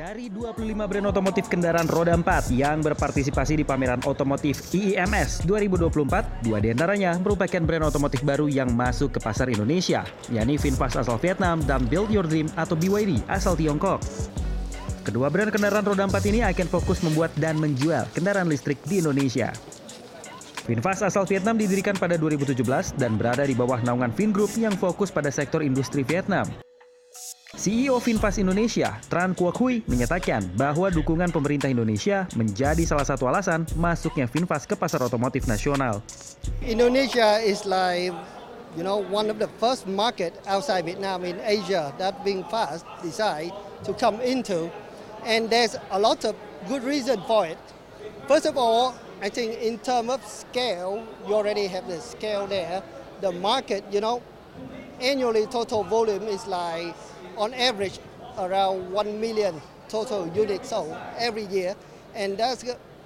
Dari 25 brand otomotif kendaraan roda 4 yang berpartisipasi di pameran otomotif IIMS 2024, dua di antaranya merupakan brand otomotif baru yang masuk ke pasar Indonesia, yakni VinFast asal Vietnam dan Build Your Dream atau BYD asal Tiongkok. Kedua brand kendaraan roda 4 ini akan fokus membuat dan menjual kendaraan listrik di Indonesia. VinFast asal Vietnam didirikan pada 2017 dan berada di bawah naungan Vingroup yang fokus pada sektor industri Vietnam. CEO VinFast Indonesia, Tran Huy, menyatakan bahwa dukungan pemerintah Indonesia menjadi salah satu alasan masuknya VinFast ke pasar otomotif nasional. Indonesia is like, you know, one of the first market outside Vietnam in Asia that VinFast decide to come into, and there's a lot of good reason for it. First of all, I think in terms of scale, you already have the scale there. The market, you know, annually total volume is like on average around 1 million total units sold every year. And that's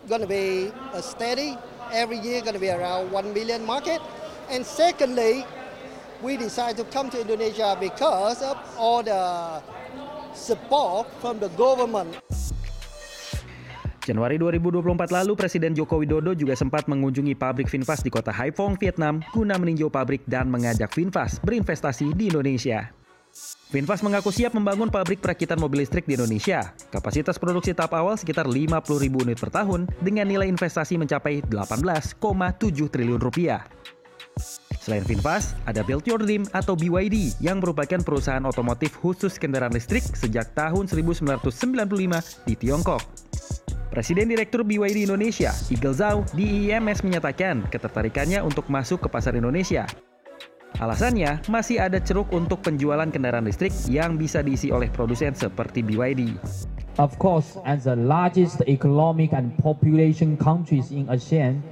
going to be a steady, every year going to be around 1 million market. And secondly, we decided to come to Indonesia because of all the support from the government. Januari 2024 lalu, Presiden Joko Widodo juga sempat mengunjungi pabrik VinFast di kota Haiphong, Vietnam, guna meninjau pabrik dan mengajak VinFast berinvestasi di Indonesia. VinFast mengaku siap membangun pabrik perakitan mobil listrik di Indonesia. Kapasitas produksi tahap awal sekitar 50 ribu unit per tahun dengan nilai investasi mencapai 18,7 triliun rupiah. Selain VinFast, ada Build Your Dream atau BYD yang merupakan perusahaan otomotif khusus kendaraan listrik sejak tahun 1995 di Tiongkok. Presiden Direktur BYD Indonesia, Eagle Zhao, di IEMS menyatakan ketertarikannya untuk masuk ke pasar Indonesia. Alasannya, masih ada ceruk untuk penjualan kendaraan listrik yang bisa diisi oleh produsen seperti BYD. Of course, as the largest economic and population countries in ASEAN,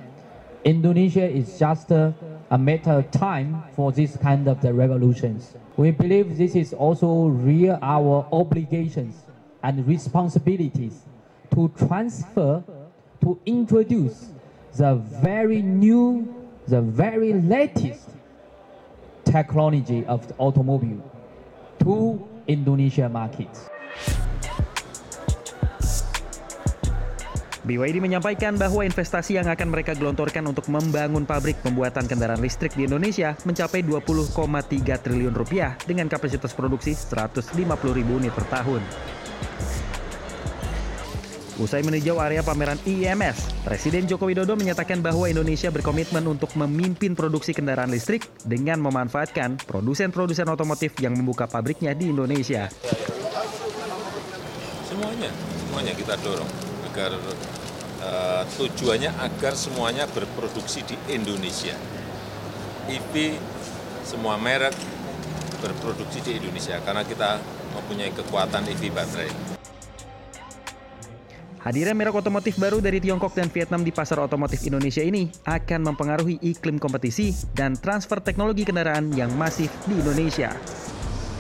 Indonesia is just a, a matter of time for this kind of the revolutions. We believe this is also real our obligations and responsibilities to transfer, to introduce the very new, the very latest technology of the automobile to Indonesia markets. BYD menyampaikan bahwa investasi yang akan mereka gelontorkan untuk membangun pabrik pembuatan kendaraan listrik di Indonesia mencapai 20,3 triliun rupiah dengan kapasitas produksi 150 ribu unit per tahun. Usai meninjau area pameran IEMS, Presiden Joko Widodo menyatakan bahwa Indonesia berkomitmen untuk memimpin produksi kendaraan listrik dengan memanfaatkan produsen-produsen otomotif yang membuka pabriknya di Indonesia. Semuanya, semuanya kita dorong agar uh, tujuannya agar semuanya berproduksi di Indonesia. EV semua merek berproduksi di Indonesia karena kita mempunyai kekuatan EV baterai. Hadirnya merek otomotif baru dari Tiongkok dan Vietnam di pasar otomotif Indonesia ini akan mempengaruhi iklim kompetisi dan transfer teknologi kendaraan yang masif di Indonesia.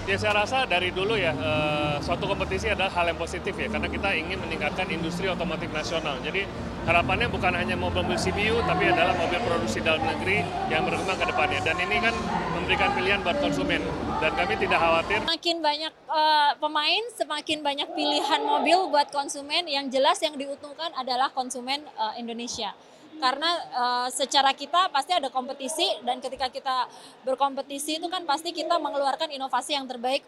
Ya saya rasa dari dulu ya eh, suatu kompetisi adalah hal yang positif ya karena kita ingin meningkatkan industri otomotif nasional. Jadi harapannya bukan hanya mobil-mobil CPU tapi adalah mobil produksi dalam negeri yang berkembang ke depannya. Dan ini kan memberikan pilihan buat konsumen dan kami tidak khawatir. Semakin banyak uh, pemain, semakin banyak pilihan mobil buat konsumen. Yang jelas yang diuntungkan adalah konsumen uh, Indonesia karena uh, secara kita pasti ada kompetisi dan ketika kita berkompetisi itu kan pasti kita mengeluarkan inovasi yang terbaik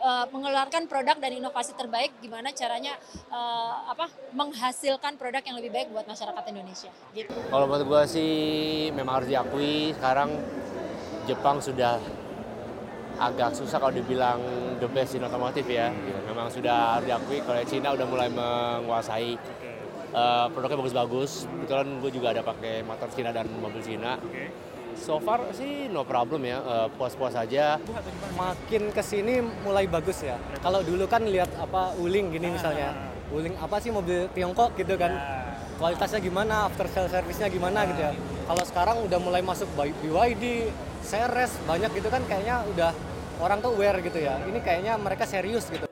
uh, mengeluarkan produk dan inovasi terbaik gimana caranya uh, apa menghasilkan produk yang lebih baik buat masyarakat Indonesia gitu. Kalau menurut gue sih memang harus diakui sekarang Jepang sudah agak susah kalau dibilang the best in otomotif ya. Memang sudah harus diakui kalau Cina udah mulai menguasai uh, produknya bagus-bagus. Kebetulan gue juga ada pakai motor Cina dan mobil Cina. So far sih no problem ya, uh, puas-puas aja. Makin ke sini mulai bagus ya. Kalau dulu kan lihat apa Uling gini misalnya, Uling apa sih mobil Tiongkok gitu kan, kualitasnya gimana, after sale service-nya gimana gitu ya. Kalau sekarang udah mulai masuk BYD, Ceres, banyak gitu kan kayaknya udah orang tuh aware gitu ya. Ini kayaknya mereka serius gitu.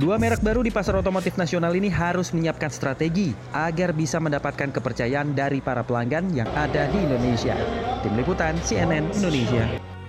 Dua merek baru di pasar otomotif nasional ini harus menyiapkan strategi agar bisa mendapatkan kepercayaan dari para pelanggan yang ada di Indonesia. Tim Liputan CNN Indonesia.